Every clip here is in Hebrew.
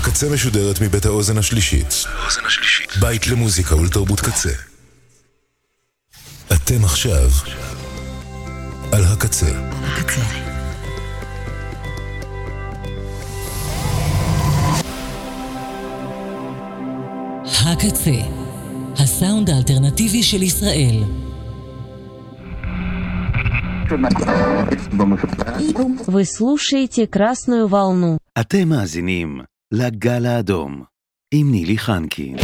הקצה משודרת מבית האוזן השלישית. בית למוזיקה ולתרבות קצה. אתם עכשיו על הקצה. הקצה. הקצה, הסאונד האלטרנטיבי של ישראל. Вы слушаете «Красную волну». אתם מאזינים לגל האדום עם נילי חנקין.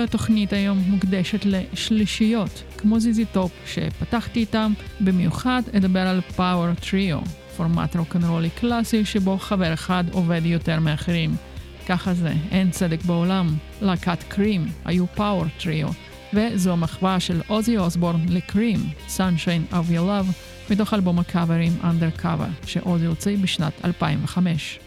התוכנית היום מוקדשת לשלישיות, כמו ZZ Top, שפתחתי איתם, במיוחד אדבר על power trio, פורמט רוקנרולי קלאסי שבו חבר אחד עובד יותר מאחרים. ככה זה, אין צדק בעולם. להקת Cream היו power trio, וזו המחווה של אוזי אוסבורן ל Cream, Sunshine of Your Love, מתוך אלבום הקאברים Under Cover, שאוזי הוציא בשנת 2005.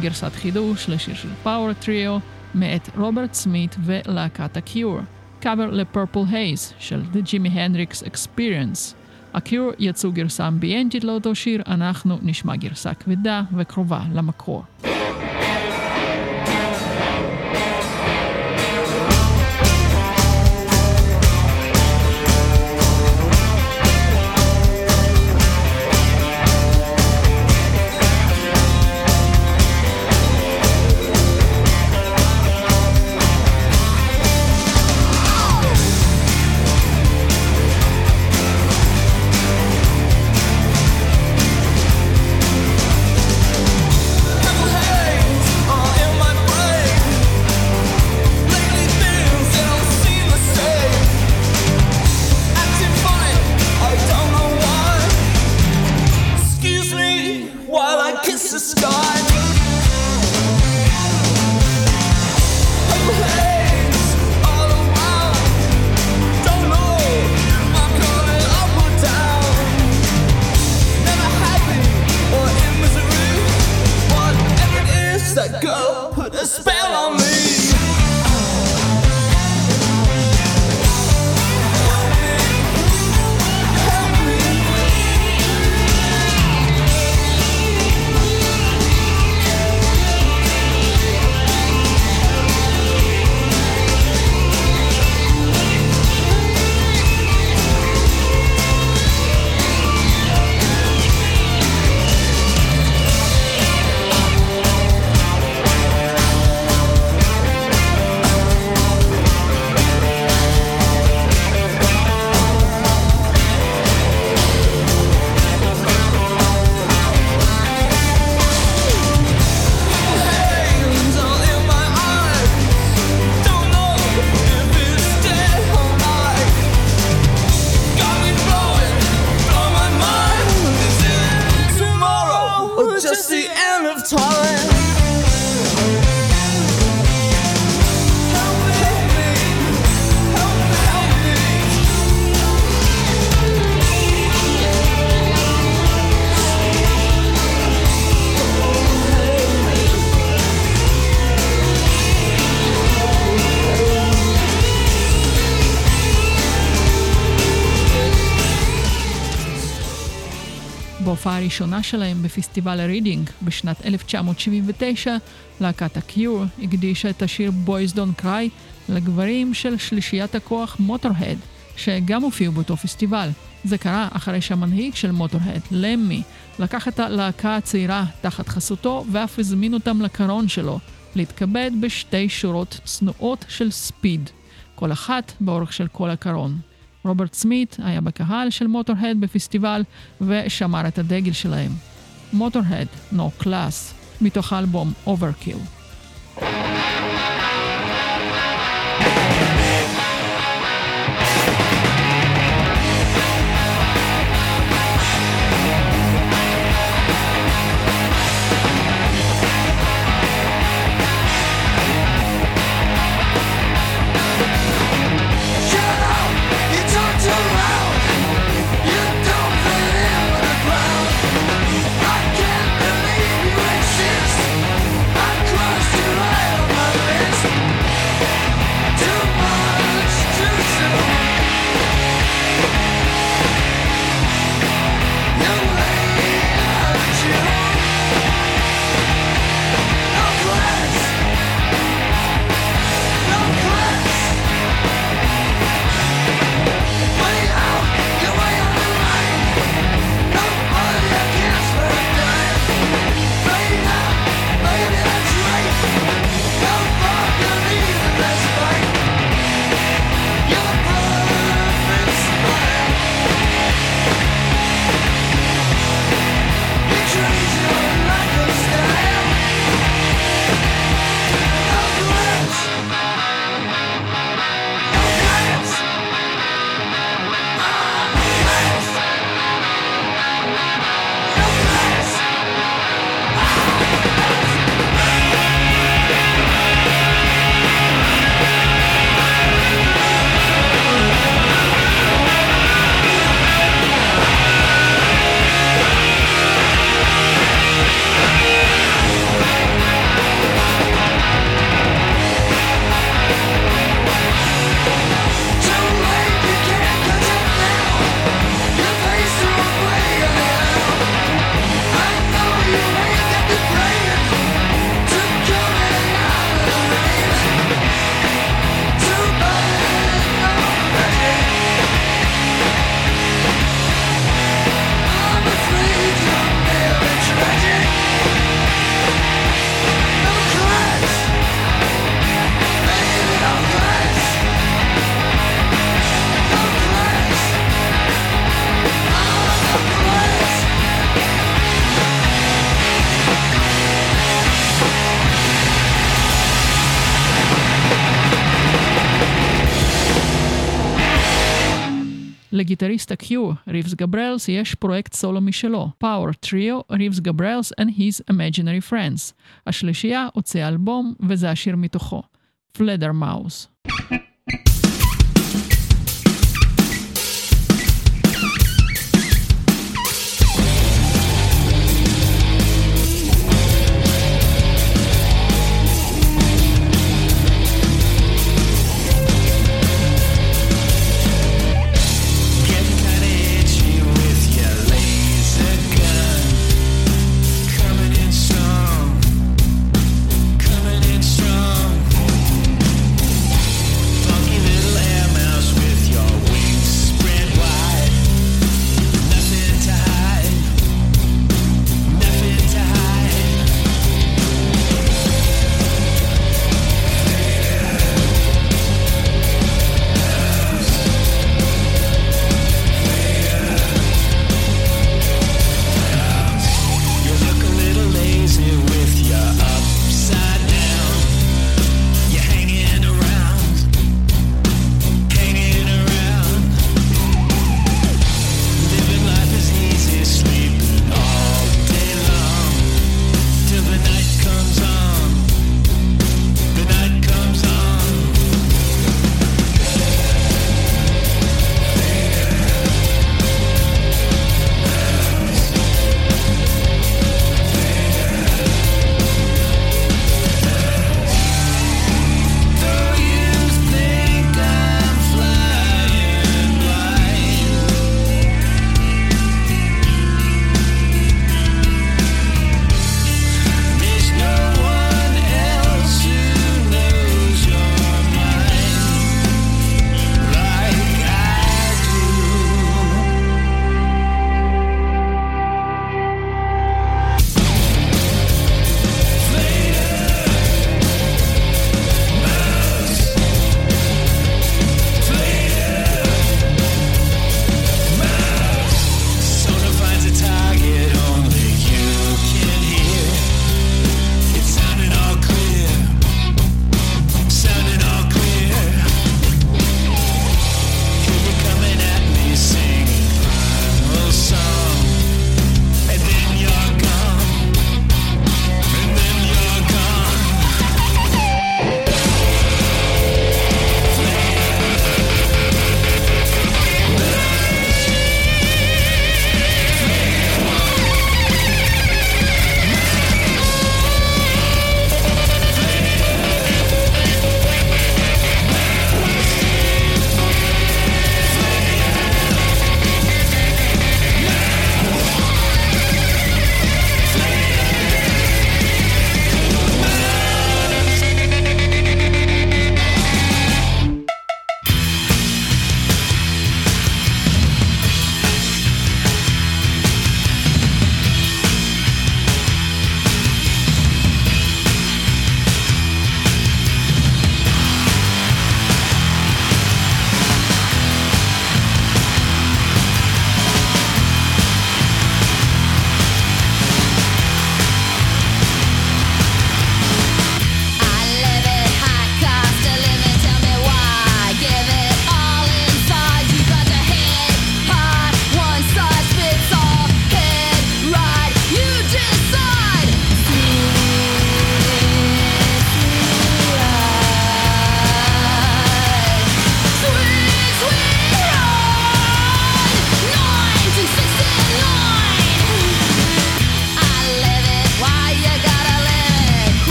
גרסת חידוש לשיר של פאוור טריו מאת רוברט סמית ולהקת הקיור. קאבר לפרפל הייז של The Jimi Hendrix Experience. הקיור יצאו גרסה אמביאנטית לאותו שיר, אנחנו נשמע גרסה כבדה וקרובה למקור. הראשונה שלהם בפסטיבל הרידינג בשנת 1979, להקת הקיור הקדישה את השיר Boys Don't Cry לגברים של שלישיית הכוח מוטורהד, שגם הופיעו באותו פסטיבל. זה קרה אחרי שהמנהיג של מוטורהד, למי, לקח את הלהקה הצעירה תחת חסותו ואף הזמין אותם לקרון שלו, להתכבד בשתי שורות צנועות של ספיד, כל אחת באורך של כל הקרון. רוברט סמית היה בקהל של מוטורהד בפסטיבל ושמר את הדגל שלהם. מוטורהד, No Class, מתוך האלבום Overkill. לגיטריסט הקיו, ריבס גברלס, יש פרויקט סולו משלו, Power Trio, ריבס גברלס and His Imaginary Friends. השלישייה הוציאה אלבום, וזה השיר מתוכו,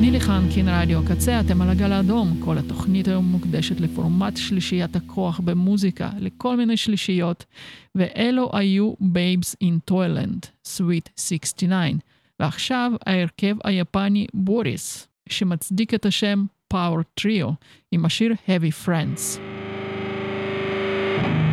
פלדר מאוס. רדיו קצה, אתם על הגל האדום. כל התוכנית היום מוקדשת לפורמט שלישיית הכוח במוזיקה, לכל מיני שלישיות, ואלו היו Babes in Toyland, Sweet 69. ועכשיו ההרכב היפני בוריס, שמצדיק את השם Power Trio, עם השיר Heavy Friends. מתוך האלבום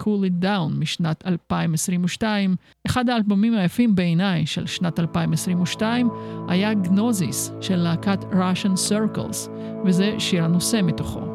Cool It Down משנת 2022. אחד האלבומים היפים בעיניי של שנת 2022 היה גנוזיס של להקת Russian Circles, וזה שיר הנושא מתוכו.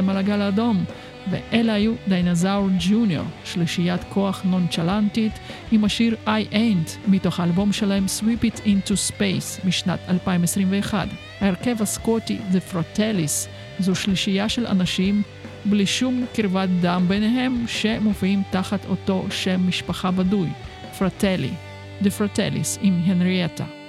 אתם על הגל האדום. ואלה היו דיינזאור ג'וניור, שלישיית כוח נונצ'לנטית, עם השיר I Ain't, מתוך האלבום שלהם Sweep It Into Space משנת 2021. ההרכב הסקוטי The Frotellis זו שלישייה של אנשים בלי שום קרבת דם ביניהם, שמופיעים תחת אותו שם משפחה בדוי, פרטלי. The Frotellis עם הנריאטה.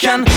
can.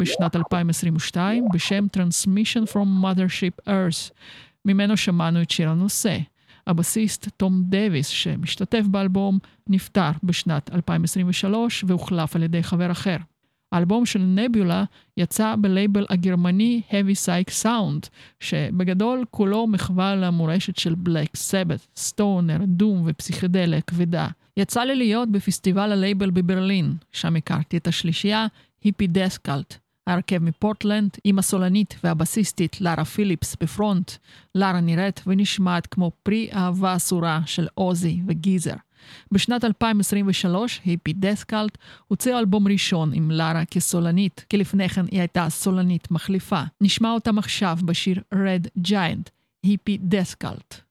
בשנת 2022 בשם Transmission from Mothership Earth, ממנו שמענו את שיר הנושא. הבסיסט תום דוויס, שמשתתף באלבום, נפטר בשנת 2023 והוחלף על ידי חבר אחר. האלבום של Nebula יצא בלייבל הגרמני Heavy Psych Sounds, שבגדול כולו מחווה למורשת של Black Sabbath, stoner, doom ופסיכדליה כבדה. יצא לי להיות בפסטיבל הלייבל בברלין, שם הכרתי את השלישייה, היפי דסקלט. ההרכב מפורטלנד, עם הסולנית והבסיסטית לארה פיליפס בפרונט. לארה נראית ונשמעת כמו פרי אהבה אסורה של עוזי וגיזר. בשנת 2023, היפי דסקלט הוציאו אלבום ראשון עם לארה כסולנית, כי לפני כן היא הייתה סולנית מחליפה. נשמע אותם עכשיו בשיר Red Giant, היפי דסקלט.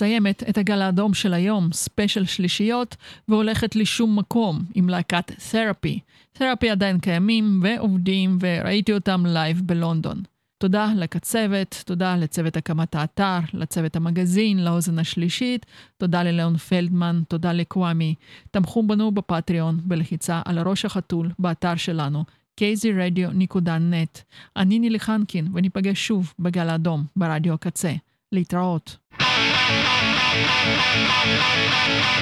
מסיימת את הגל האדום של היום, ספיישל שלישיות, והולכת לשום מקום עם להקת Therapy?. Therapy? עדיין קיימים ועובדים, וראיתי אותם לייב בלונדון. תודה לקצבת, תודה לצוות הקמת האתר, לצוות המגזין, לאוזן השלישית, תודה לליאון פלדמן, תודה לקוואמי. תמכו בנו ב Patreon בלחיצה על ראש החתול באתר שלנו, kzradio.net. אני נילי חנקין, וניפגש שוב בגל האדום ברדיו הקצה. להתראות. Thank